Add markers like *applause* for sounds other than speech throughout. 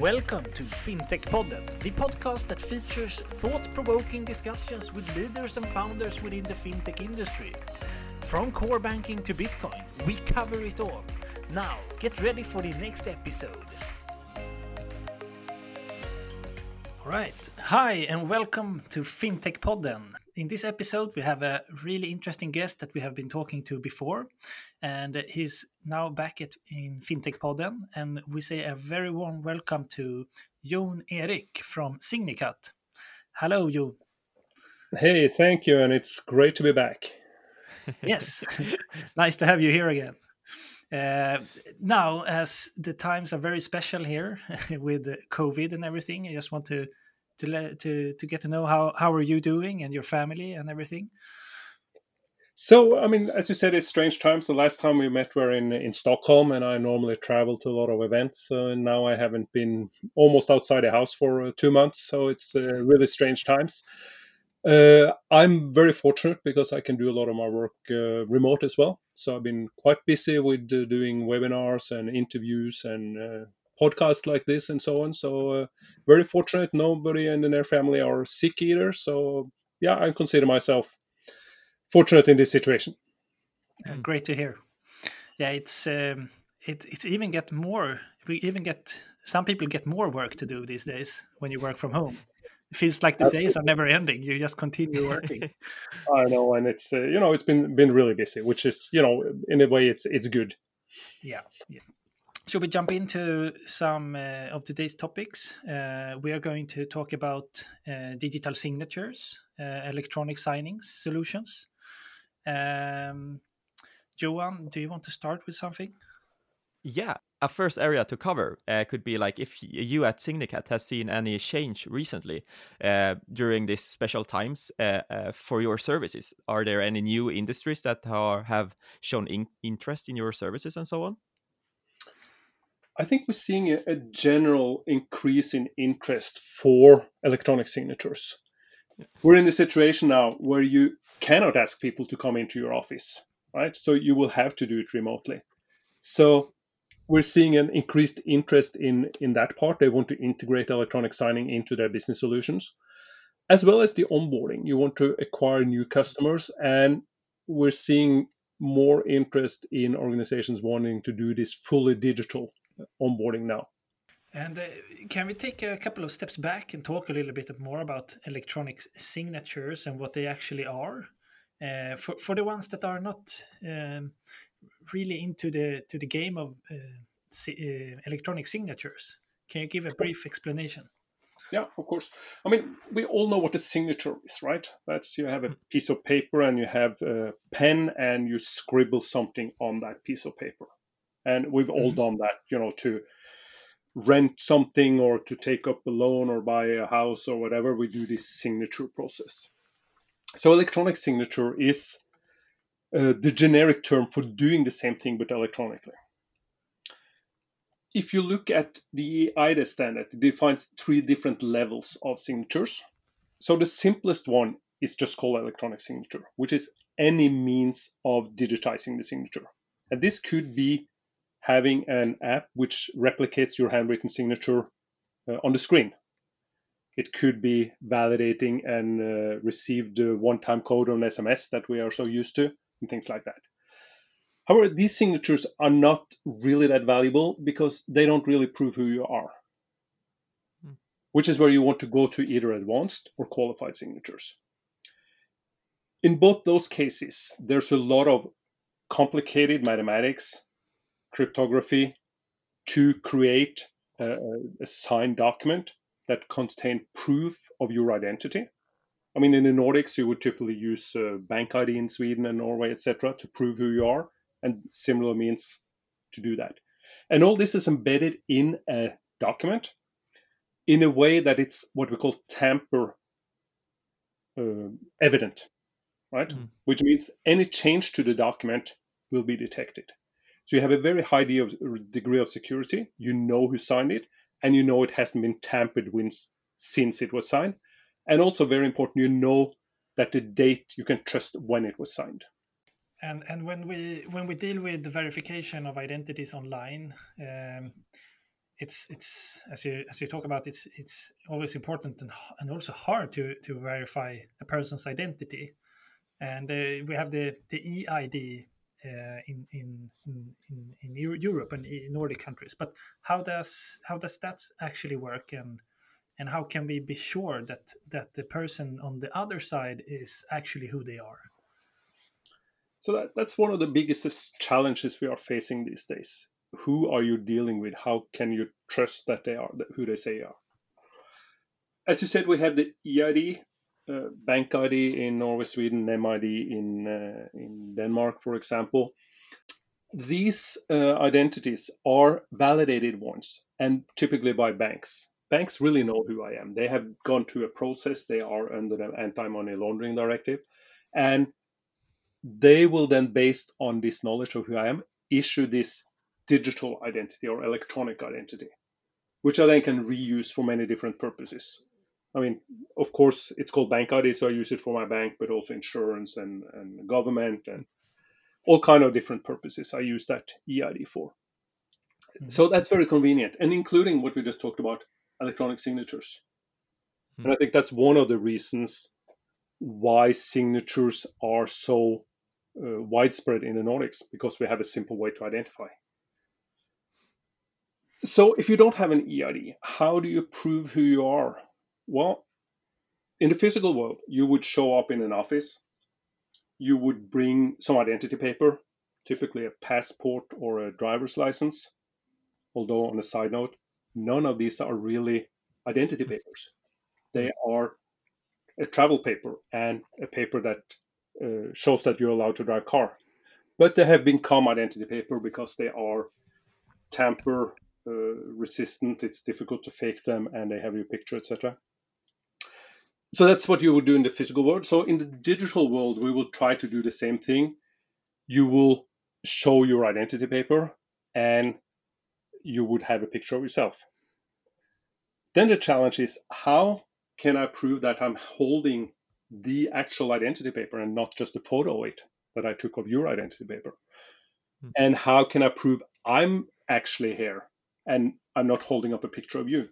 Welcome to FinTech Podden, the podcast that features thought provoking discussions with leaders and founders within the fintech industry. From core banking to Bitcoin, we cover it all. Now, get ready for the next episode. All right. Hi, and welcome to FinTech Podden. In this episode, we have a really interesting guest that we have been talking to before, and he's now back at, in FinTech Podden. And we say a very warm welcome to Jon Erik from Signicat. Hello, Jon. Hey, thank you, and it's great to be back. *laughs* yes, *laughs* nice to have you here again. Uh, now, as the times are very special here *laughs* with COVID and everything, I just want to to to to get to know how how are you doing and your family and everything. So, I mean, as you said, it's strange times. The last time we met were in in Stockholm, and I normally travel to a lot of events. Uh, and now I haven't been almost outside the house for uh, two months, so it's uh, really strange times. Uh, I'm very fortunate because I can do a lot of my work uh, remote as well. So I've been quite busy with uh, doing webinars and interviews and podcasts like this and so on. So very fortunate. Nobody in their family are sick either. So yeah, I consider myself fortunate in this situation. great to hear. Yeah, it's um, it, it's even get more. We even get some people get more work to do these days when you work from home it feels like the days are never ending you just continue working *laughs* *laughs* i know and it's uh, you know it's been been really busy which is you know in a way it's it's good yeah yeah should we jump into some uh, of today's topics uh, we are going to talk about uh, digital signatures uh, electronic signings solutions um, johan do you want to start with something yeah a first area to cover uh, could be like if you at Signicat has seen any change recently uh, during these special times uh, uh for your services. Are there any new industries that are, have shown in interest in your services and so on? I think we're seeing a, a general increase in interest for electronic signatures. We're in the situation now where you cannot ask people to come into your office, right? So you will have to do it remotely. So we're seeing an increased interest in in that part. They want to integrate electronic signing into their business solutions, as well as the onboarding. You want to acquire new customers, and we're seeing more interest in organizations wanting to do this fully digital onboarding now. And uh, can we take a couple of steps back and talk a little bit more about electronic signatures and what they actually are? Uh, for for the ones that are not um, really into the to the game of uh, uh, electronic signatures. Can you give a brief explanation? Yeah, of course. I mean, we all know what a signature is, right? That's you have a piece of paper and you have a pen and you scribble something on that piece of paper. And we've all mm-hmm. done that, you know, to rent something or to take up a loan or buy a house or whatever. We do this signature process. So, electronic signature is uh, the generic term for doing the same thing but electronically. If you look at the eIDAS standard, it defines three different levels of signatures. So the simplest one is just called electronic signature, which is any means of digitizing the signature. And this could be having an app which replicates your handwritten signature uh, on the screen. It could be validating and uh, received one time code on SMS that we are so used to and things like that. However, these signatures are not really that valuable because they don't really prove who you are, hmm. which is where you want to go to either advanced or qualified signatures. In both those cases, there's a lot of complicated mathematics, cryptography to create a, a signed document that contain proof of your identity. I mean, in the Nordics, you would typically use uh, BankID in Sweden and Norway, etc., to prove who you are, and similar means to do that. And all this is embedded in a document in a way that it's what we call tamper uh, evident, right? Mm. Which means any change to the document will be detected. So you have a very high degree of security. You know who signed it, and you know it hasn't been tampered with since it was signed. And also very important you know that the date you can trust when it was signed. And and when we when we deal with the verification of identities online um, it's it's as you as you talk about it's it's always important and, and also hard to to verify a person's identity. And uh, we have the the EID Uh, in, in in in Europe and in Nordic countries but how does how does that actually work and and how can we be sure that that the person on the other side is actually who they are so that, that's one of the biggest challenges we are facing these days who are you dealing with? How can you trust that they are who they say are? As you said, we have the EID, uh, bank ID in Norway, Sweden, NemID in uh, in Denmark, for example. These uh, identities are validated ones, and typically by banks. Banks really know who I am. They have gone through a process. They are under the anti-money laundering directive, and they will then, based on this knowledge of who I am, issue this digital identity or electronic identity, which I then can reuse for many different purposes. I mean, of course, it's called bank ID, so I use it for my bank, but also insurance and, and government and all kind of different purposes. I use that EID for. Mm-hmm. So that's very convenient, and including what we just talked about, electronic signatures. Mm-hmm. And I think that's one of the reasons why signatures are so uh, widespread in the Nordics because we have a simple way to identify. So if you don't have an EID, how do you prove who you are? Well, in the physical world, you would show up in an office. You would bring some identity paper, typically a passport or a driver's license. Although, on a side note, none of these are really identity papers. They are a travel paper and a paper that uh, shows that you're allowed to drive car. But they have become identity paper because they are tamper uh, resistant. It's difficult to fake them, and they have your picture, etc. So that's what you would do in the physical world. So in the digital world, we will try to do the same thing. You will show your identity paper, and you would have a picture of yourself. Then the challenge is how can I prove that I'm holding the actual identity paper and not just a photo of it that I took of your identity paper? Hmm. And how can I prove I'm actually here and I'm not holding up a picture of you.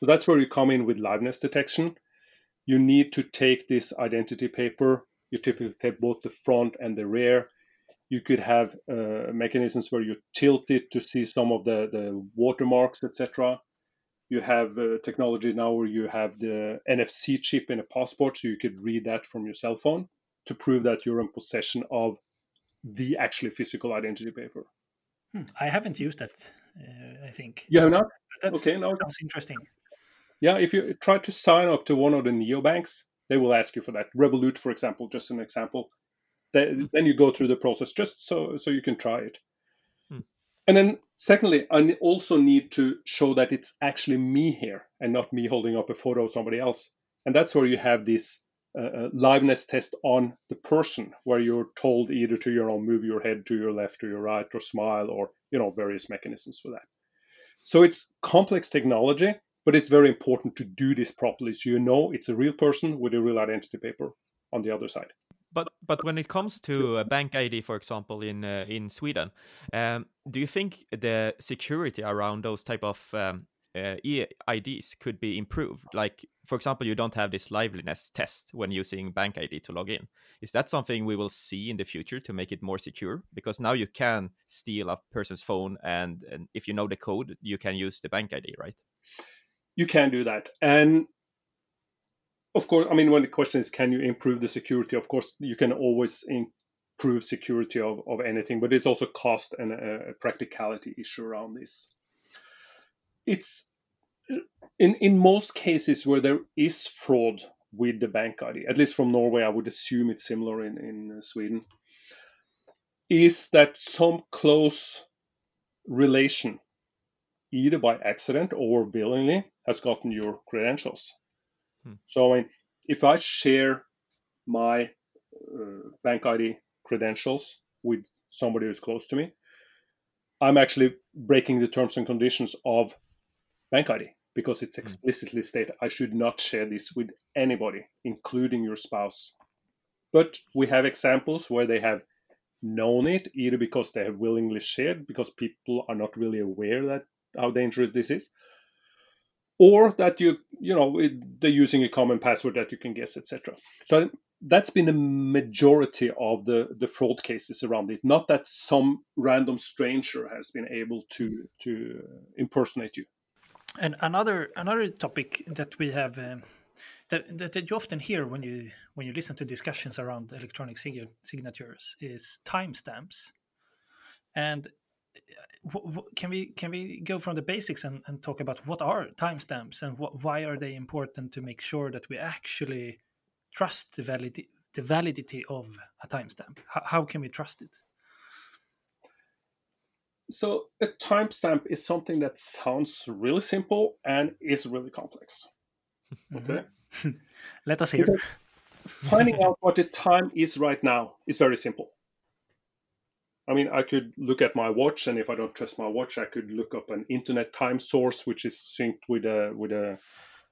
So that's where you come in with liveness detection. You need to take this identity paper. You typically take both the front and the rear. You could have uh, mechanisms where you tilt it to see some of the, the watermarks, etc. You have uh, technology now where you have the NFC chip in a passport, so you could read that from your cell phone to prove that you're in possession of the actually physical identity paper. Hmm. I haven't used that uh, I think. You have not? That's, okay, no. Sounds interesting. Yeah, if you try to sign up to one of the neobanks, they will ask you for that. Revolut, for example, just an example. Then, then you go through the process just so so you can try it. Hmm. And then, secondly, I also need to show that it's actually me here and not me holding up a photo of somebody else. And that's where you have this uh, uh liveness test on the person, where you're told either to you know move your head to your left or your right or smile or you know various mechanisms for that. So it's complex technology, but it's very important to do this properly so you know it's a real person with a real identity paper on the other side. But but when it comes to a bank ID, for example, in uh, in Sweden, um, do you think the security around those type of um, uh, could be improved. Like, for example, you don't have this liveliness test when using Bank ID to log in. Is that something we will see in the future to make it more secure? Because now you can steal a person's phone, and, and if you know the code, you can use the Bank ID, right? You can do that, and of course, I mean, when the question is, can you improve the security? Of course, you can always improve security of, of anything, but it's also cost and a, practicality issue around this it's in in most cases where there is fraud with the bank ID, at least from Norway, I would assume it's similar in in Sweden, is that some close relation, either by accident or willingly, has gotten your credentials. Hmm. So I mean, if I share my uh, bank ID credentials with somebody who's close to me, I'm actually breaking the terms and conditions of bank ID because it's hmm. explicitly stated I should not share this with anybody, including your spouse. But we have examples where they have known it either because they have willingly shared, because people are not really aware that how dangerous this is, or that you you know they're using a common password that you can guess, etc. So that's been the majority of the the fraud cases around it. Not that some random stranger has been able to to impersonate you. And another another topic that we have. Um that, that, that, you often hear when you when you listen to discussions around electronic sig signatures is timestamps and can we can we go from the basics and, and talk about what are timestamps and what, why are they important to make sure that we actually trust the validity the validity of a timestamp? How, how can we trust it? So a timestamp is something that sounds really simple and is really complex. Mm-hmm. Okay? *laughs* Let us hear. Finding out what the time is right now is very simple I mean, I could look at my watch, and if I don't trust my watch, I could look up an internet time source which is synced with a with a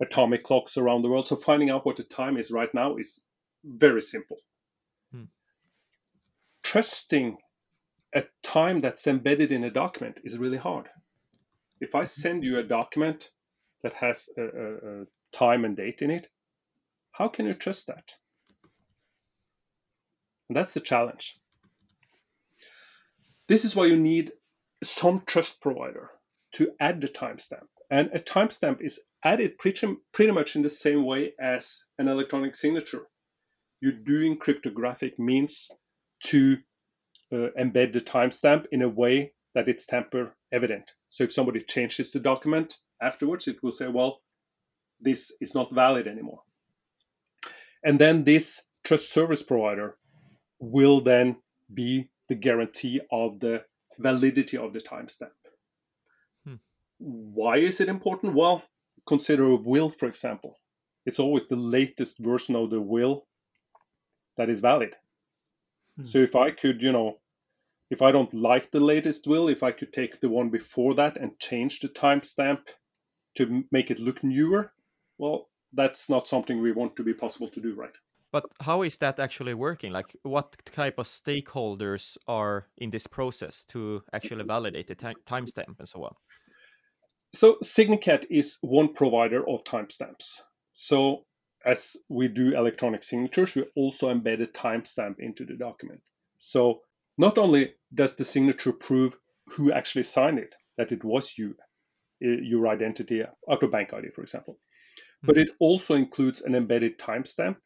atomic clocks around the world. So finding out what the time is right now is very simple. Hmm. Trusting a time that's embedded in a document is really hard. If I send you a document that has a, a, a time and date in it, how can you trust that? And that's the challenge. This is why you need some trust provider to add the timestamp. And a timestamp is added pretty, pretty much in the same way as an electronic signature. You're doing cryptographic means to uh, embed the timestamp in a way that it's tamper evident. So if somebody changes the document afterwards, it will say, well, this is not valid anymore. And then this trust service provider will then be the guarantee of the validity of the timestamp. Hmm. Why is it important? Well, consider a will, for example. It's always the latest version of the will that is valid. Hmm. So if I could, you know, if I don't like the latest will, if I could take the one before that and change the timestamp to make it look newer, well, that's not something we want to be possible to do, right? But how is that actually working? Like, what type of stakeholders are in this process to actually validate the timestamp and so on? So, Signicat is one provider of timestamps. So, as we do electronic signatures, we also embed a timestamp into the document. So, not only does the signature prove who actually signed it, that it was you, your identity, out of bank ID, for example, but hmm. it also includes an embedded timestamp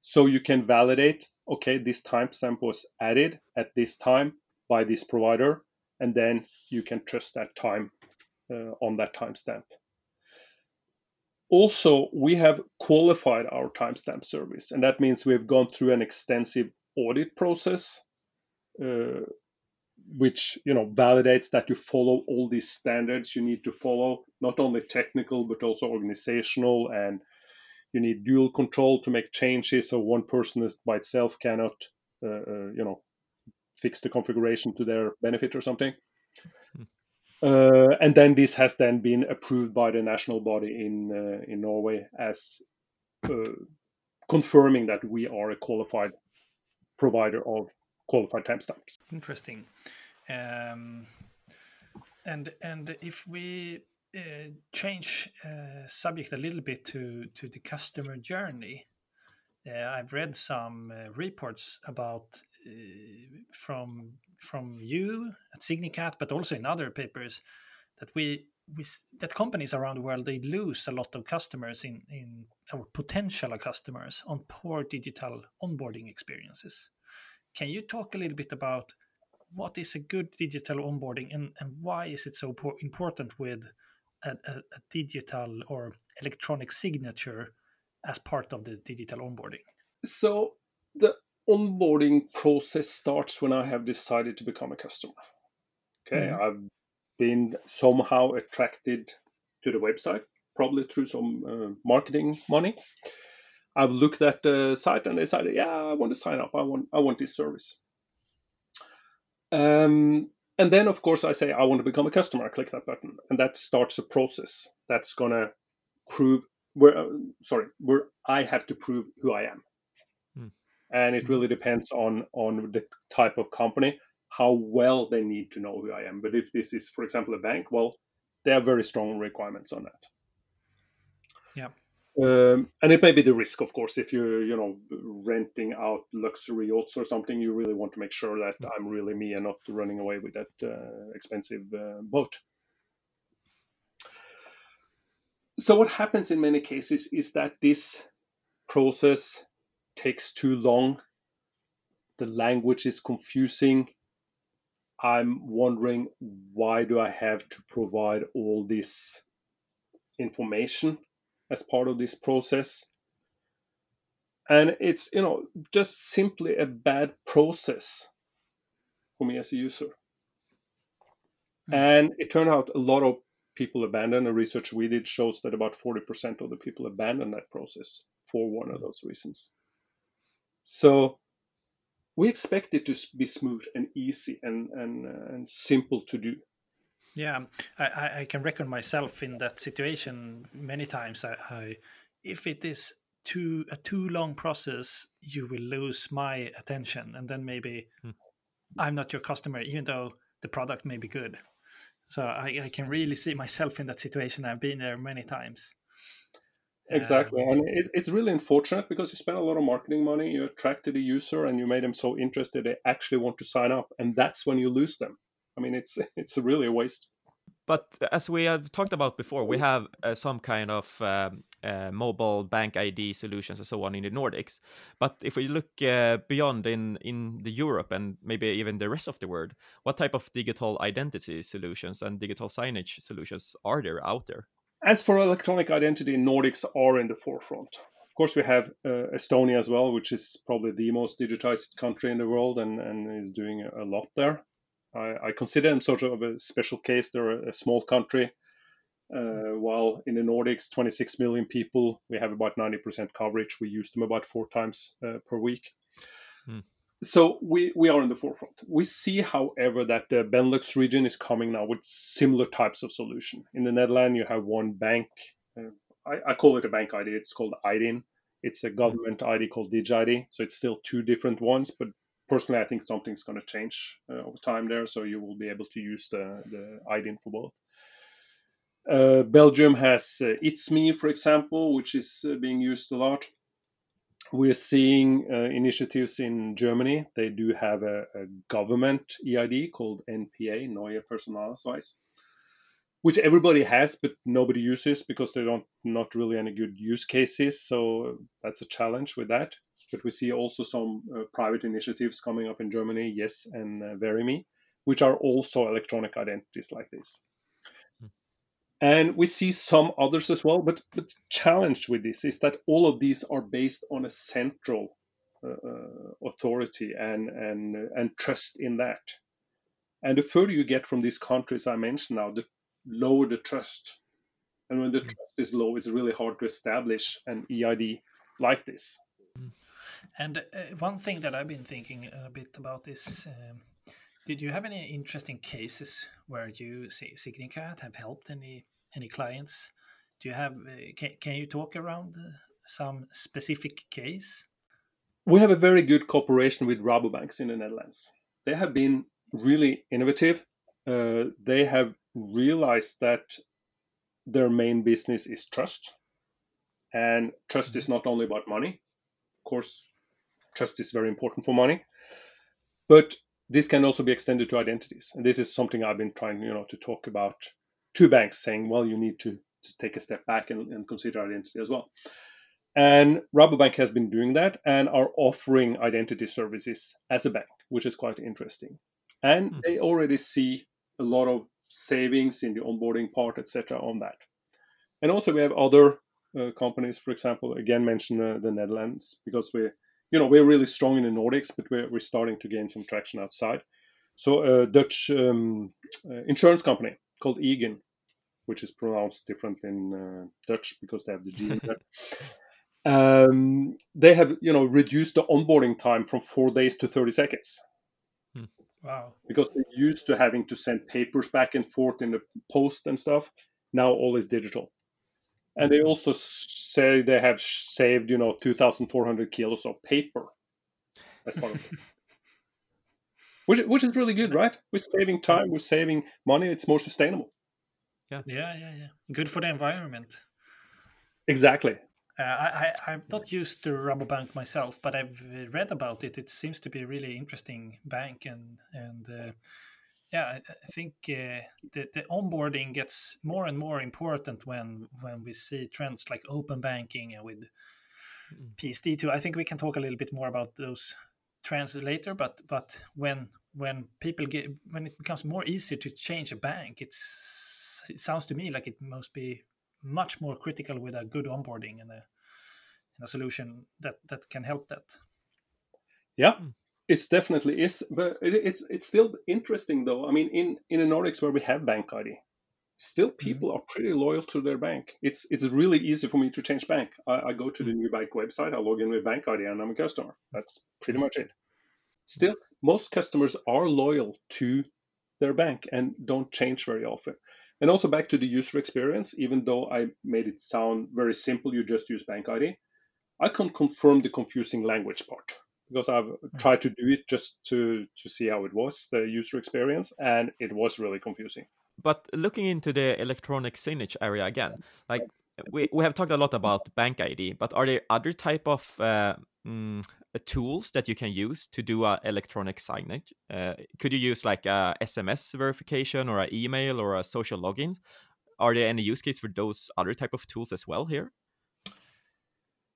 so you can validate, okay, this time timestamp was added at this time by this provider, and then you can trust that time uh, on that timestamp. Also, we have qualified our timestamp service, and that means we've gone through an extensive audit process, uh, which you know validates that you follow all these standards you need to follow, not only technical but also organizational and you need dual control to make changes so one person is by itself cannot uh, uh, you know fix the configuration to their benefit or something hmm. uh, and then this has then been approved by the national body in uh, in Norway as uh, confirming that we are a qualified provider of qualified timestamps. Interesting. Um, and and if we uh, change uh, subject a little bit to to the customer journey. Uh, I've read some uh, reports about uh, from from you at Signicat, but also in other papers that we, we that companies around the world they lose a lot of customers in in or potential customers on poor digital onboarding experiences. Can you talk a little bit about what is a good digital onboarding and, and why is it so important with a, a, a digital or electronic signature as part of the digital onboarding? So the onboarding process starts when I have decided to become a customer. Okay, mm-hmm. I've been somehow attracted to the website, probably through some uh, marketing money. I've looked at the site and decided, yeah, I want to sign up. I want, I want this service. Um, and then of course i say i want to become a customer i click that button and that starts a process that's going to prove where uh, sorry where i have to prove who i am mm. and it hmm. really depends on on the type of company how well they need to know who i am but if this is for example a bank well They have very strong requirements on that. Yeah. Um, and it may be the risk, of course, if you're, you know, renting out luxury yachts or something, you really want to make sure that. I'm really me and not running away with that uh, expensive uh, boat. So what happens in many cases is that this process takes too long. The language is confusing. I'm wondering why do I have to provide all this information as part of this process? And it's, you know, just simply a bad process for me as a user. Mm. And it turned out a lot of people abandon. A research we did shows that about 40% of the people abandon that process for one of those reasons. So we expect it to be smooth and easy and and, uh, and simple to do. Yeah, I, I can reckon myself in that situation many times. I, I if it is too a too long process, you will lose my attention, and then maybe hmm. I'm not your customer, even though the product may be good. So I, I can really see myself in that situation. I've been there many times. Exactly, um, and it, it's really unfortunate because you spend a lot of marketing money, you attracted a user, and you made them so interested they actually want to sign up, and that's when you lose them. I mean, it's *laughs* it's really a waste. But as we have talked about before, we have uh, some kind of um, uh, mobile bank ID solutions and so on in the Nordics. But if we look uh, beyond in in the Europe and maybe even the rest of the world, what type of digital identity solutions and digital signage solutions are there out there? As for electronic identity, Nordics are in the forefront. Of course, we have uh, Estonia as well, which is probably the most digitized country in the world and, and is doing a lot there. I, I consider them sort of a special case. They're a, small country. Uh, while in the Nordics, 26 million people, we have about 90% coverage. We use them about four times uh, per week. Hmm so we, we are in the forefront. We see, however, that the Benelux region is coming now with similar types of solution. In the Netherlands, you have one bank. Uh, I, I, call it a bank ID. It's called IDIN. It's a government ID called DigID. So it's still two different ones. But personally, I think something's going to change uh, over time there. So you will be able to use the, the IDIN for both. Uh, Belgium has uh, It's Me, for example, which is uh, being used a lot we're seeing uh, initiatives in Germany. They do have a, a, government EID called NPA, Neue Personalausweis, which everybody has, but nobody uses because they don't not really any good use cases. So that's a challenge with that. But we see also some uh, private initiatives coming up in Germany, Yes and uh, Verimi, which are also electronic identities like this. And we see some others as well but the challenge with this is that all of these are based on a central uh, uh, authority and and and trust in that. And the further you get from these countries i mentioned now the lower the trust. And when the mm. trust is low it's really hard to establish an eid like this. Mm. And uh, one thing that i've been thinking a bit about is um, did you have any interesting cases where you say Signicat have helped any any clients? Do you have? Uh, can, can you talk around uh, some specific case? We have a very good cooperation with Rabobanks in the Netherlands. They have been really innovative. Uh, they have realized that their main business is trust, and trust is mm-hmm. not only about money. Of course, trust is very important for money, but this can also be extended to identities. And this is something I've been trying, you know, to talk about to banks, saying, well, you need to, to take a step back and, and consider identity as well. And Rabobank has been doing that and are offering identity services as a bank, which is quite interesting. And mm. they already see a lot of savings in the onboarding part, etc., on that. And also we have other uh, companies, for example, again mention uh, the Netherlands because we you know we're really strong in the Nordics, but we're, we're starting to gain some traction outside. So a Dutch um, uh, insurance company called Aegon, which is pronounced different in uh, Dutch because they have the G in there. *laughs* Um, they have you know reduced the onboarding time from four days to 30 seconds. Hmm. Wow! Because they're used to having to send papers back and forth in the post and stuff. Now all is digital, and they hmm. also say they have saved, you know, 2,400 kilos of paper as part of it. *laughs* which, which is really good, right? We're saving time, we're saving money, it's more sustainable. Yeah. Yeah, yeah, yeah. Good for the environment. Exactly. Uh, I, I, have not used the Rabobank myself, but I've read about it. It seems to be a really interesting bank, and and uh, yeah, I, I think uh, the, the onboarding gets more and more important when when we see trends like open banking and with mm. PSD2. I think we can talk a little bit more about those trends later, but but when when people get when it becomes more easy to change a bank, it's it sounds to me like it must be much more critical with a good onboarding and a, and a solution that that can help that. Yeah, hmm. It definitely is, but it, it's it's still interesting though. I mean, in in the Nordics where we have bank ID, still mm-hmm. people mm-hmm. are pretty loyal to their bank. It's it's really easy for me to change bank. I, I go to the mm-hmm. new bank website, I log in with bank ID, and I'm a customer. That's pretty much it. Still, most customers are loyal to their bank and don't change very often. And also back to the user experience, even though I made it sound very simple, you just use Bank ID, I can confirm the confusing language part because I've mm-hmm. tried to do it just to, to see how it was, the user experience, and it was really confusing. But looking into the electronic signage area again, like we, we have talked a lot about Bank ID, but are there other type of uh, mm, tools that you can use to do a electronic signage? Uh, could you use like a SMS verification or an email or a social login? Are there any use case for those other type of tools as well here?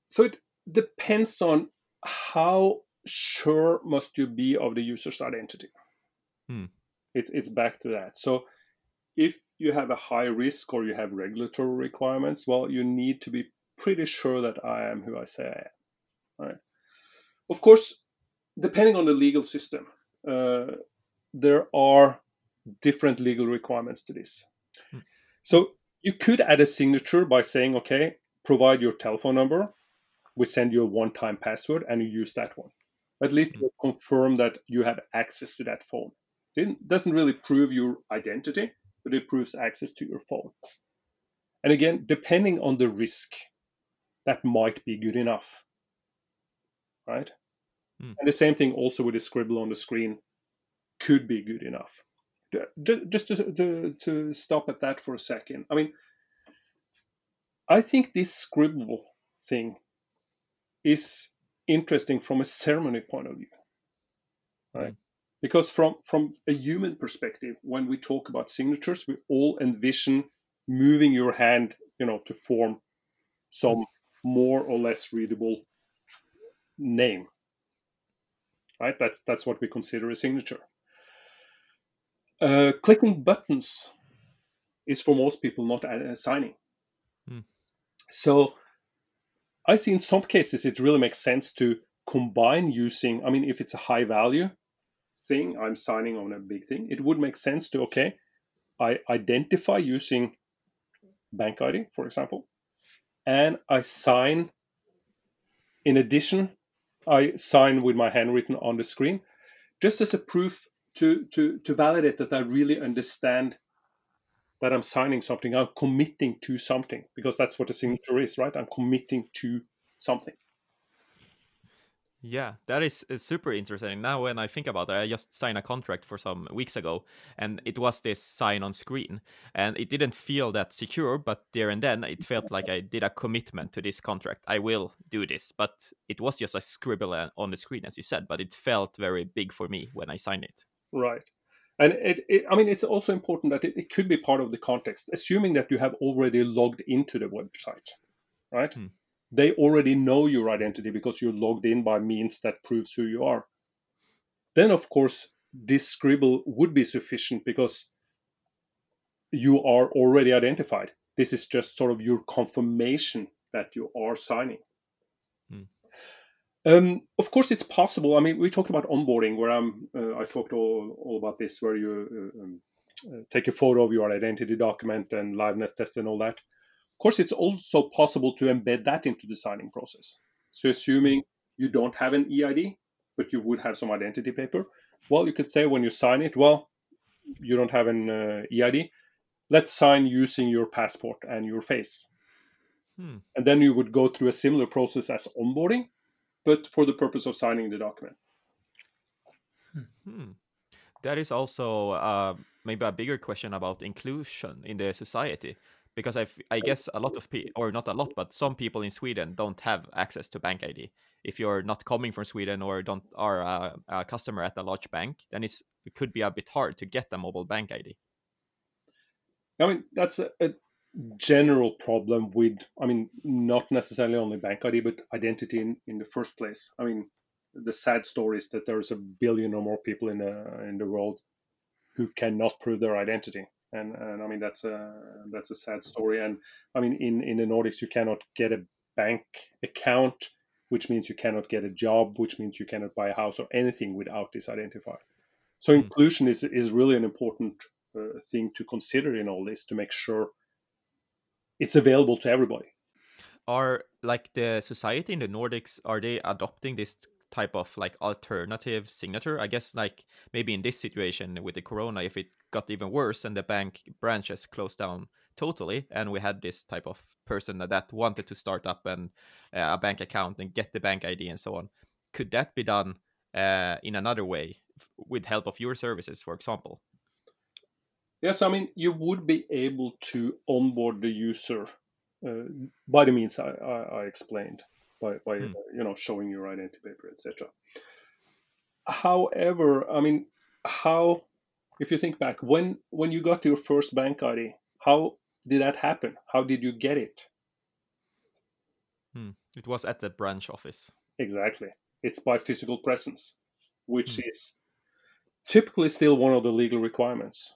So it depends on how sure must you be of the user's identity. Hmm. It, it's back to that. So if you have a high risk or you have regulatory requirements, well, you need to be pretty sure that I am who I say I am. Right? Of course, depending on the legal system, uh, there are different legal requirements to this. Hmm. So you could add a signature by saying, okay, provide your telephone number. We send you a one time password and you use that one. At least hmm. you confirm that you have access to that phone. It doesn't really prove your identity, but it proves access to your phone. And again, depending on the risk, that might be good enough right? Mm. And the same thing also with the scribble on the screen could be good enough. Just to, to, to stop at that for a second. I mean, I think this scribble thing is interesting from a ceremony point of view, right? Mm. Because from from a human perspective, when we talk about signatures, we all envision moving your hand, you know, to form some more or less readable name. Right? That's that's what we consider a signature. Uh, clicking buttons is for most people not signing. Hmm. So I see in some cases it really makes sense to combine using. I mean, if it's a high value thing, I'm signing on a big thing. It would make sense to okay, I identify using Bank ID, for example, and I sign in addition I sign with my handwritten on the screen, just as a proof to, to, to validate that I really understand that I'm signing something. I'm committing to something because that's what a signature is, right? I'm committing to something. Yeah, that is super interesting. Now, when I think about it, I just signed a contract for some weeks ago, and it was this sign on screen, and it didn't feel that secure, but there and then it felt like I did a commitment to this contract. I will do this, but it was just a scribble uh, on the screen, as you said, but it felt very big for me when I signed it. Right. And it, it I mean, it's also important that it, it, could be part of the context, assuming that you have already logged into the website, right? Hmm they already know your identity because you're logged in by means that proves who you are. Then, of course, this scribble would be sufficient because you are already identified. This is just sort of your confirmation that you are signing. Hmm. Um, of course, it's possible. I mean, we talked about onboarding, where I'm. Uh, I talked all, all about this, where you uh, um, uh, take a photo of your identity document and liveness test and all that Of course, it's also possible to embed that into the signing process. So, assuming you don't have an EID, but you would have some identity paper, well, you could say when you sign it, well, you don't have an uh, EID. Let's sign using your passport and your face. Hmm. And then you would go through a similar process as onboarding, but for the purpose of signing the document. Hmm. that is also uh, maybe a bigger question about inclusion in the society because I, I guess a lot of people or not a lot but some people in sweden don't have access to bank id if you're not coming from sweden or don't are a, a customer at a large bank then it's it could be a bit hard to get a mobile bank id i mean that's a, a general problem with i mean not necessarily only bank id but identity in, in the first place. I mean the sad story is that there's a billion or more people in the in the world who cannot prove their identity. And and I mean that's a that's a sad story. And I mean in in the Nordics you cannot get a bank account which means you cannot get a job which means you cannot buy a house or anything without this identifier. So mm. inclusion is is really an important uh, thing to consider in all this to make sure it's available to everybody. Are like the society in the nordics are they adopting this type of like alternative signature? I guess like maybe in this situation with the corona if it got even worse and the bank branches closed down totally and we had this type of person that, wanted to start up an, uh, a bank account and get the bank id and so on could that be done uh, in another way with help of your services for example yes i mean you would be able to onboard the user uh, by the means I, I, I explained by, by mm. you know showing your identity paper, etc. However, I mean, how if you think back when when you got your first bank ID, how did that happen? How did you get it? Hmm. It was at the branch office. Exactly. It's by physical presence, which hmm. is typically still one of the legal requirements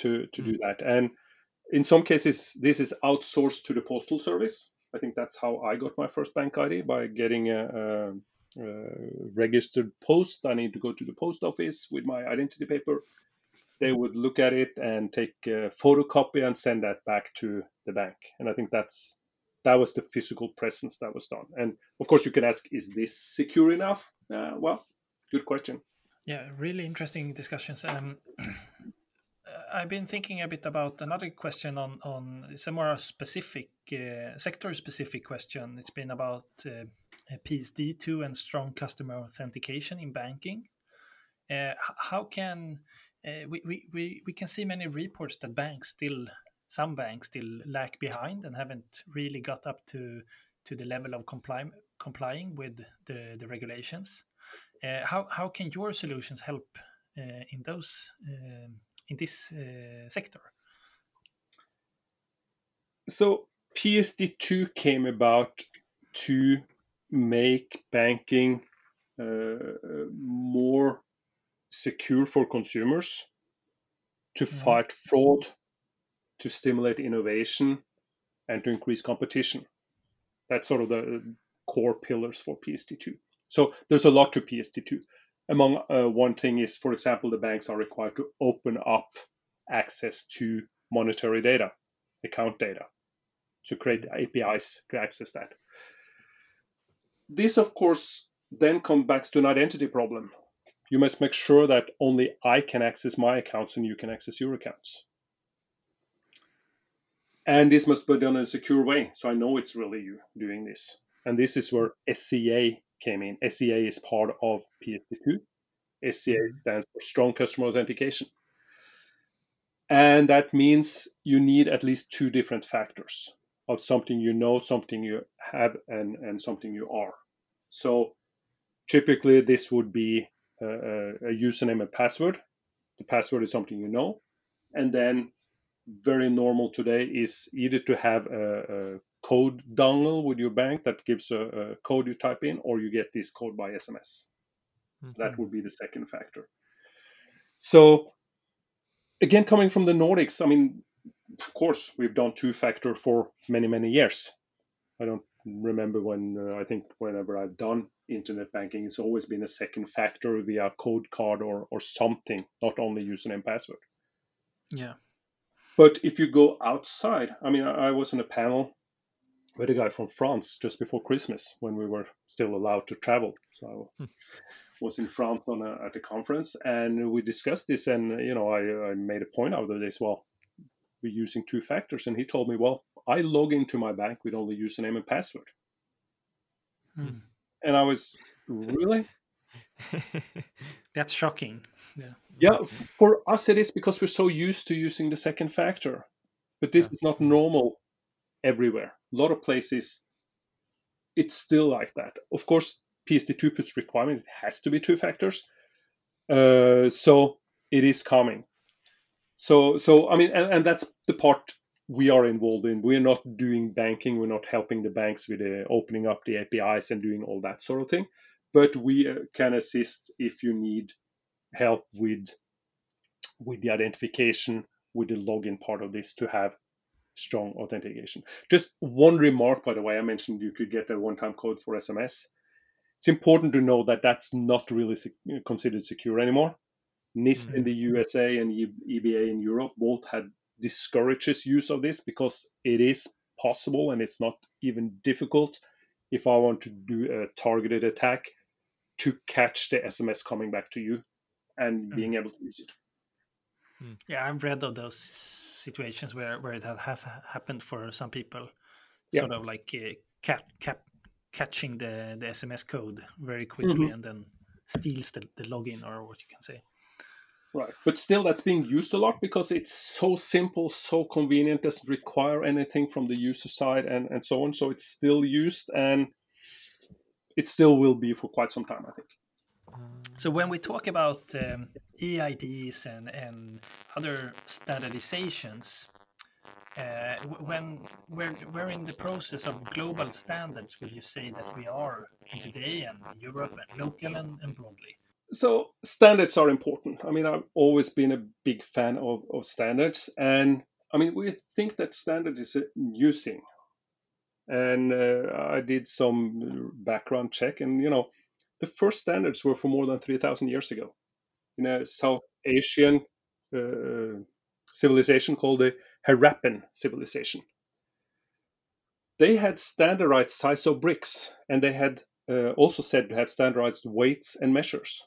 to to do hmm. that. And in some cases, this is outsourced to the postal service, I think that's how I got my first bank ID by getting a, a, a registered post. I need to go to the post office with my identity paper. They would look at it and take a photocopy and send that back to the bank. And I think that's that was the physical presence that was done. And of course, you can ask, is this secure enough? Uh, well, good question. Yeah, really interesting discussions. Um, *clears throat* I've been thinking a bit about another question on on it's a more specific uh, sector specific question. It's been about uh, PSD2 and strong customer authentication in banking. Uh, how can uh, we, we, we, we can see many reports that banks still some banks still lag behind and haven't really got up to to the level of comply, complying with the, the regulations. Uh, how, how can your solutions help uh, in those um, in this uh, sector? So PSD2 came about to make banking uh, more secure for consumers, to mm. fight fraud, to stimulate innovation, and to increase competition. That's sort of the core pillars for PSD2. So there's a lot to PSD2 among uh, one thing is, for example, the banks are required to open up access to monetary data, account data, to create APIs to access that. This, of course, then comes back to an identity problem. You must make sure that only I can access my accounts and you can access your accounts. And this must be done in a secure way, so I know it's really you doing this. And this is where SCA came in. SCA is part of PSD2. SCA mm-hmm. stands for Strong Customer Authentication. And that means you need at least two different factors of something you know, something you have, and, and something you are. So typically, this would be a, a username and password. The password is something you know. And then, very normal today is either to have a, a code dongle with your bank that gives a, a, code you type in, or you get this code by SMS. Mm-hmm. That would be the second factor. So, again, coming from the Nordics, I mean, of course, we've done two factor for many, many years. I don't remember when, uh, I think, whenever I've done internet banking, it's always been a second factor via code card or, or something, not only username password. Yeah. But if you go outside, I mean, I was in a panel with a guy from France just before Christmas when we were still allowed to travel. So hmm. I was in France on a, at a conference and we discussed this. And, you know, I, I made a point out of this. Well, we're using two factors. And he told me, well, I log into my bank with only username and password. Hmm. And I was, really? *laughs* That's shocking. Yeah. Yeah, for us it is because we're so used to using the second factor. But this Yeah. is not normal everywhere. A lot of places it's still like that. Of course, PSD2 puts requirement it has to be two factors. Uh, so it is coming. So so I mean and, and that's the part we are involved in. We're not doing banking, we're not helping the banks with uh, opening up the APIs and doing all that sort of thing. But we uh, can assist if you need help with with the identification with the login part of this to have strong authentication. Just one remark, by the way, I mentioned you could get a one-time code for SMS. It's important to know that that's not really sec- considered secure anymore. NIST mm-hmm. in the USA and EBA in Europe both had discourages use of this because it is possible and it's not even difficult if I want to do a targeted attack to catch the SMS coming back to you and mm-hmm. being able to use it. Hmm. Yeah, I've read of those situations where, where it has happened for some people, Yeah. sort of like uh, cap, cap, catching the, the SMS code very quickly Mhm. and then steals the, the login or what you can say. Right. But still, that's being used a lot because it's so simple, so convenient, doesn't require anything from the user side and, and so on. So it's still used and it still will be for quite some time, I think. So when we talk about um, EIDs and, and other standardizations, uh, when we're, we're in the process of global standards, will you say that we are today and Europe and local and, and broadly? So standards are important. I mean, I've always been a big fan of, of standards. And I mean, we think that standards is a new thing. And uh, I did some background check, and you know, the first standards were for more than 3,000 years ago in a South Asian uh, civilization called the Harappan civilization. They had standardized size of bricks, and they had uh, also said to have standardized weights and measures.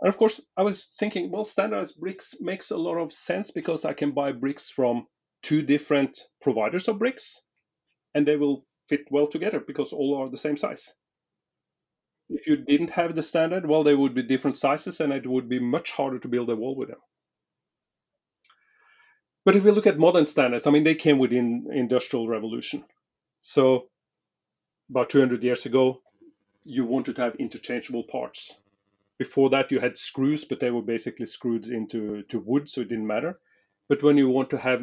And of course, I was thinking, well, standardized bricks makes a lot of sense because I can buy bricks from two different providers of bricks, and they will fit well together because all are the same size. If you didn't have the standard, well, they would be different sizes, and it would be much harder to build a wall with them. But if we look at modern standards, I mean, they came within industrial revolution. So about 200 years ago, you wanted to have interchangeable parts. Before that, you had screws, but they were basically screwed into to wood, so it didn't matter. But when you want to have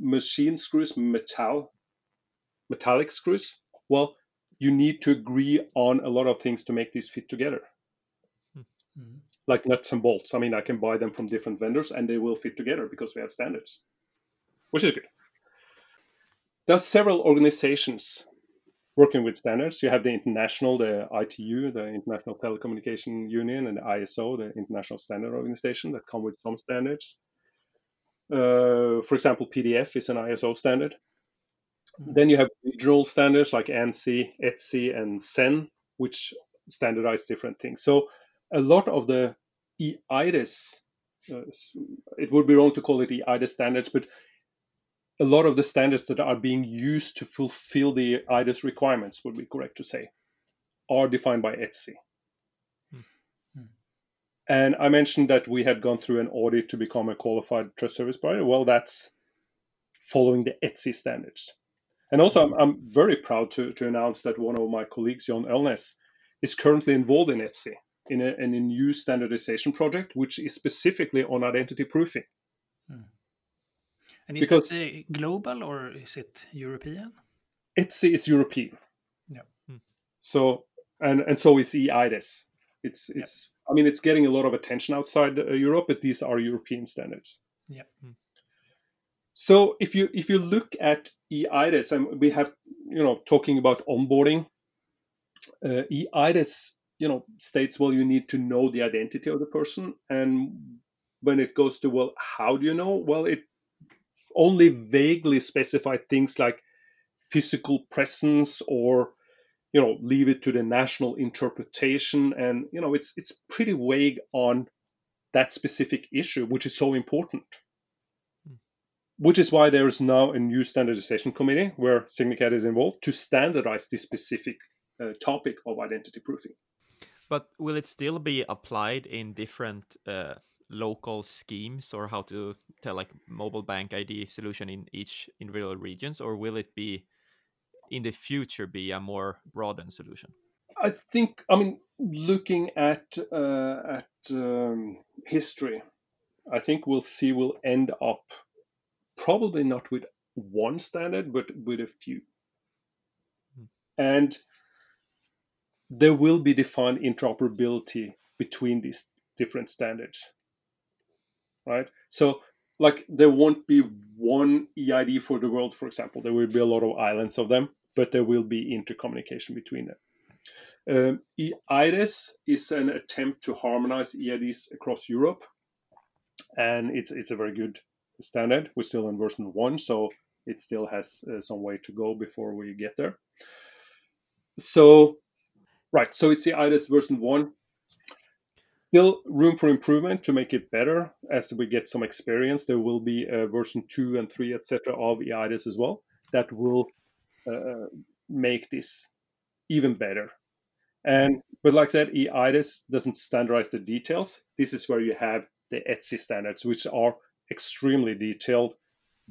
machine screws, metal, metallic screws, well, you need to agree on a lot of things to make these fit together, Mhm. like nuts and bolts. I mean, I can buy them from different vendors, and they will fit together because we have standards, which is good. There are several organizations working with standards. You have the international, the ITU, the International Telecommunication Union, and the ISO, the International Standard Organization, that come with some standards. Uh, for example, PDF is an ISO standard. Mhm. Then you have regional standards like ANSI, ETSI, and CEN, which standardize different things. So a lot of the eIDAS, uh, it would be wrong to call it eIDAS standards, but a lot of the standards that are being used to fulfill the eIDAS requirements, would be correct to say, are defined by ETSI. Hmm. And I mentioned that we had gone through an audit to become a qualified trust service provider. Well, that's following the ETSI standards. And also, I'm, I'm very proud to, to announce that one of my colleagues, Jon Elnes, is currently involved in ETSI in a, in a new standardization project, which is specifically on identity proofing. And is Because- that uh, global or is it European? ETSI is European. Yeah. Hmm. So and and so is eIDAS. It's it's I mean it's getting a lot of attention outside uh, Europe, but these are European standards. Yeah. Hmm. So if you if you look at eIDAS, and we have you know talking about onboarding, uh, eIDAS you know states well you need to know the identity of the person, and when it goes to well how do you know? Well it only vaguely specify things like physical presence or you know leave it to the national interpretation. And you know it's it's pretty vague on that specific issue which is so important which is why there is now a new standardization committee where Signicat is involved to standardize this specific uh, topic of identity proofing But will it still be applied in different uh, local schemes, or how to tell like mobile bank ID solution in each individual regions, or will it be in the future be a more broadened solution? I think, I mean, looking at uh, at um, history, I think we'll see we'll end up probably not with one standard, but with a few. Hmm. And there will be defined interoperability between these different standards, right? So, like, there won't be one EID for the world, for example. There will be a lot of islands of them, but there will be intercommunication between them. Um, eIDAS is an attempt to harmonize EIDs across Europe, and it's it's a very good standard. We're still in version one, so it still has uh, some way to go before we get there. So Right. So it's the eIDAS version one. Still room for improvement to make it better as we get some experience. There will be a version two and three, etc., of eIDAS as well that will uh, make this even better. And but like I said, eIDAS doesn't standardize the details. This is where you have the ETSI standards, which are extremely detailed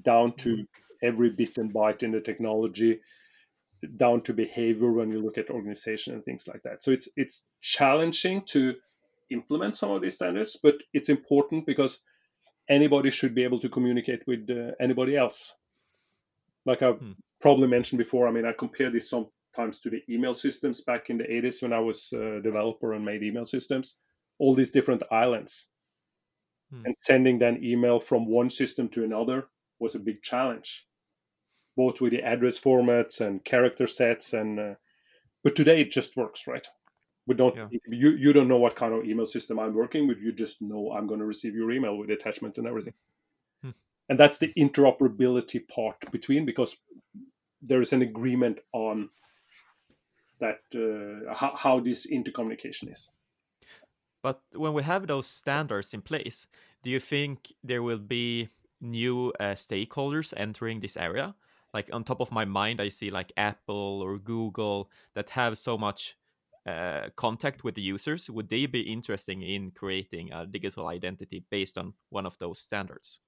down to every bit and byte in the technology down to behavior when you look at organization and things like that. So it's it's challenging to implement some of these standards, but it's important because anybody should be able to communicate with uh, anybody else. Like I hmm. probably mentioned before, I mean I compare this sometimes to the email systems back in the 80s when I was a developer and made email systems. All these different islands, hmm. and sending then email from one system to another was a big challenge both with the address formats and character sets and uh, but today it just works right we don't yeah. you you don't know what kind of email system i'm working with you just know i'm going to receive your email with attachment and everything hmm. and that's the interoperability part between because there is an agreement on that uh, how, how this intercommunication is but when we have those standards in place do you think there will be new uh, stakeholders entering this area? Like on top of my mind i see like apple or google that have so much uh, contact with the users. Would they be interesting in creating a digital identity based on one of those standards?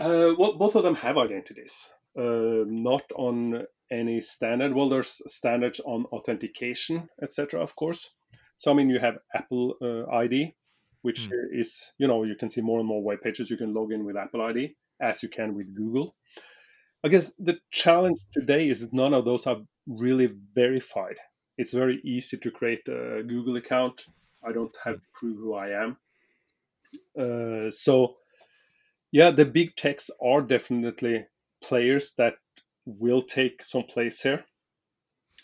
Uh, well both of them have identities uh, not on any standard. Well there's standards on authentication etc of course so i mean you have apple uh, id which mm. is you know you can see more and more web pages you can log in with apple id as you can with google I guess the challenge today is none of those are really verified. It's very easy to create a Google account. I don't have to prove who I am. Uh, so, yeah, the big techs are definitely players that will take some place here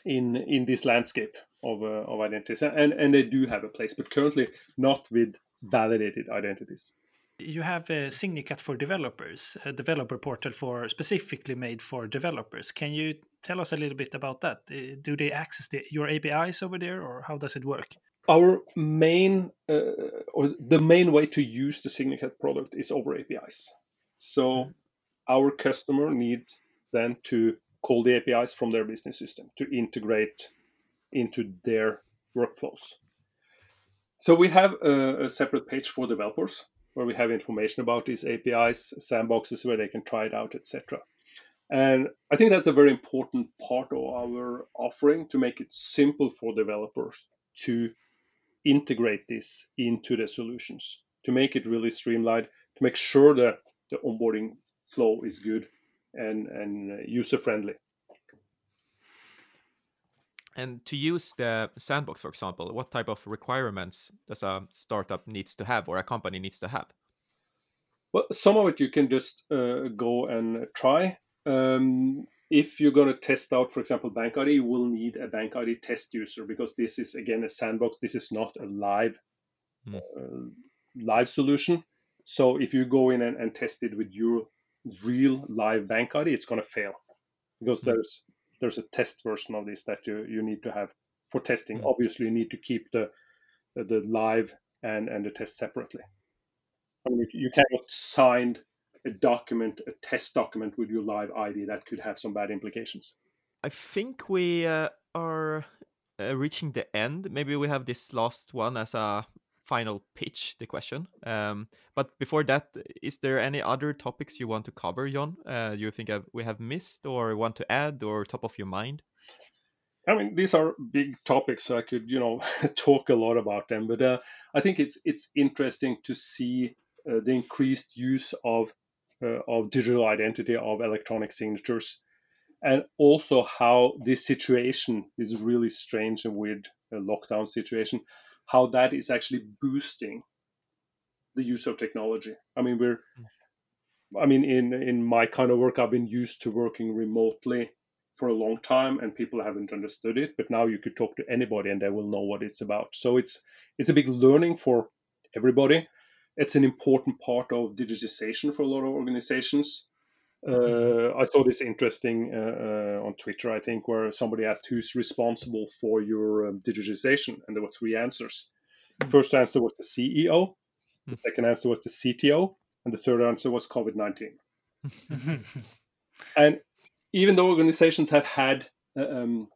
in in this landscape of uh, of identities, and and they do have a place, but currently not with validated identities you have a Signicat for developers, a developer portal for specifically made for developers. Can you tell us a little bit about that? Uh, do they access the, your APIs over there, or how does it work? Our main uh, or the main way to use the Signicat product is over APIs. So mm-hmm. our customer needs then to call the APIs from their business system to integrate into their workflows. So we have a, a separate page for developers where we have information about these APIs, sandboxes where they can try it out, etc. And I think that's a very important part of our offering to make it simple for developers to integrate this into the solutions, to make it really streamlined, to make sure that the onboarding flow is good and, and user friendly. And to use the sandbox, for example, what type of requirements does a startup needs to have or a company needs to have? Well, some of it you can just uh, go and try. Um, if you're going to test out, for example, Bank ID, you will need a Bank ID test user because this is again a sandbox. This is not a live mm. uh, live solution. So if you go in and, and, test it with your real live Bank ID, it's going to fail because mm. there's there's a test version of this that you, you need to have for testing. Mm. Obviously, you need to keep the the live and, and the test separately. I mean, you cannot sign a document, a test document with your live ID. That could have some bad implications. I think we uh, are uh, reaching the end. Maybe we have this last one as a final pitch, the question. Um, but before that, is there any other topics you want to cover, Jon? Uh, you think we have missed or want to add or top of your mind? I mean, these are big topics, so I could, you know, *laughs* talk a lot about them. But uh, I think it's it's interesting to see uh, the increased use of uh, of digital identity of electronic signatures, and also how this situation, this really strange and weird lockdown situation, how that is actually boosting the use of technology. I mean, we're, mm. I mean, in in my kind of work, I've been used to working remotely for a long time and people haven't understood it but now you could talk to anybody and they will know what it's about. So it's it's a big learning for everybody. It's an important part of digitization for a lot of organizations uh, I saw this interesting uh, uh, on Twitter, I think, where somebody asked who's responsible for your um, digitization, and there were three answers. The first answer was the CEO, the second answer was the CTO, and the third answer was COVID 19. *laughs* and even though organizations have had uh, um,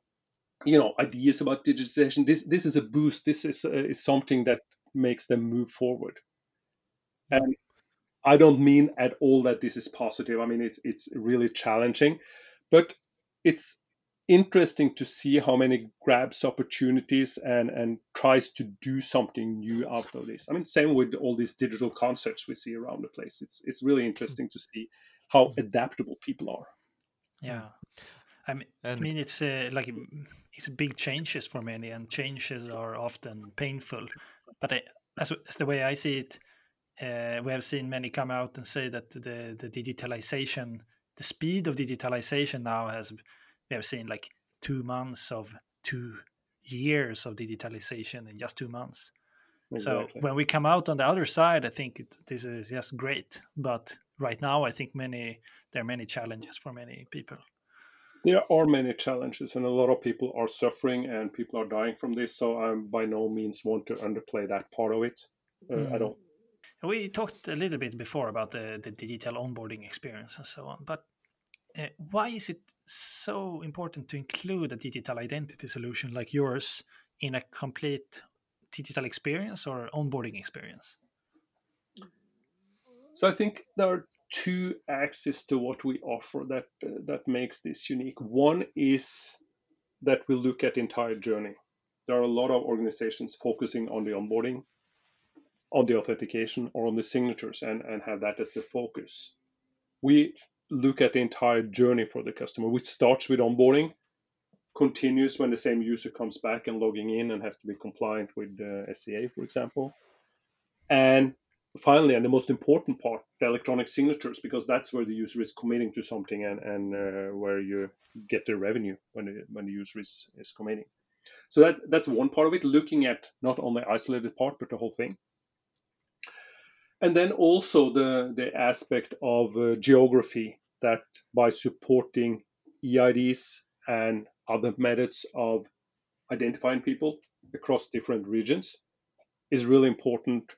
you know ideas about digitization this this is a boost. This is uh, is something that makes them move forward. And i don't mean at all that this is positive. I mean it's it's really challenging but it's interesting to see how many grabs opportunities and and tries to do something new out of this. I mean same with all these digital concepts we see around the place. It's it's really interesting to see how adaptable people are. Yeah, I mean, and, I mean, it's uh, like it's big changes for many, and changes are often painful. But I, as, as the way I see it, uh, we have seen many come out and say that the the digitalization, the speed of digitalization now has we have seen like two months of two years of digitalization in just two months. Exactly. So when we come out on the other side, I think it, this is just great. But right now i think many there are many challenges for many people there are many challenges and a lot of people are suffering and people are dying from this so i by no means want to underplay that part of it uh, mm. i don't we talked a little bit before about the, the digital onboarding experience and so on but uh, why is it so important to include a digital identity solution like yours in a complete digital experience or onboarding experience so I think there are two axes to what we offer that uh, that makes this unique. One is that we look at entire journey. There are a lot of organizations focusing on the onboarding, on the authentication, or on the signatures, and, and have that as the focus. We look at the entire journey for the customer, which starts with onboarding, continues when the same user comes back and logging in and has to be compliant with uh, SCA, for example, and finally, and the most important part, the electronic signatures, because that's where the user is committing to something and, and uh, where you get the revenue when the, when the user is, is committing. So that, that's one part of it, looking at not only isolated part, but the whole thing. And then also the, the aspect of uh, geography that by supporting EIDs and other methods of identifying people across different regions is really important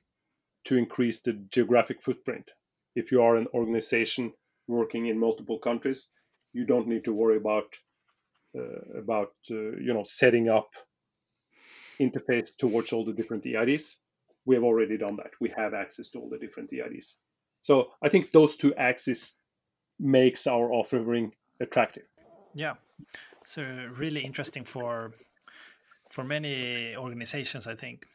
to increase the geographic footprint. If you are an organization working in multiple countries, you don't need to worry about uh, about uh, you know setting up interface towards all the different EIDs. We have already done that. We have access to all the different EIDs. So I think those two axes makes our offering attractive. Yeah, so really interesting for for many organizations, I think.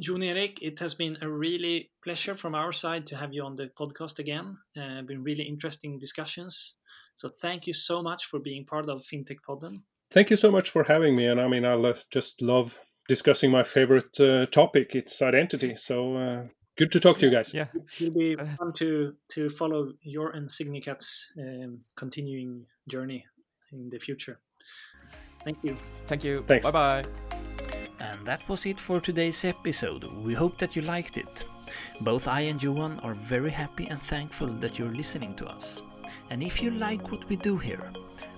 Jon Erik, it has been a really pleasure from our side to have you on the podcast again. Uh, been really interesting discussions. So thank you so much for being part of FinTech Podden. Thank you so much for having me. And I mean, I love, just love discussing my favorite uh, topic. It's identity. So uh, good to talk to you guys. Yeah, it'll be fun to to follow your and Signicat's um, continuing journey in the future. Thank you. Thank you. Thanks. Bye bye. And that was it for today's episode. We hope that you liked it. Both I and Johan are very happy and thankful that you're listening to us. And if you like what we do here,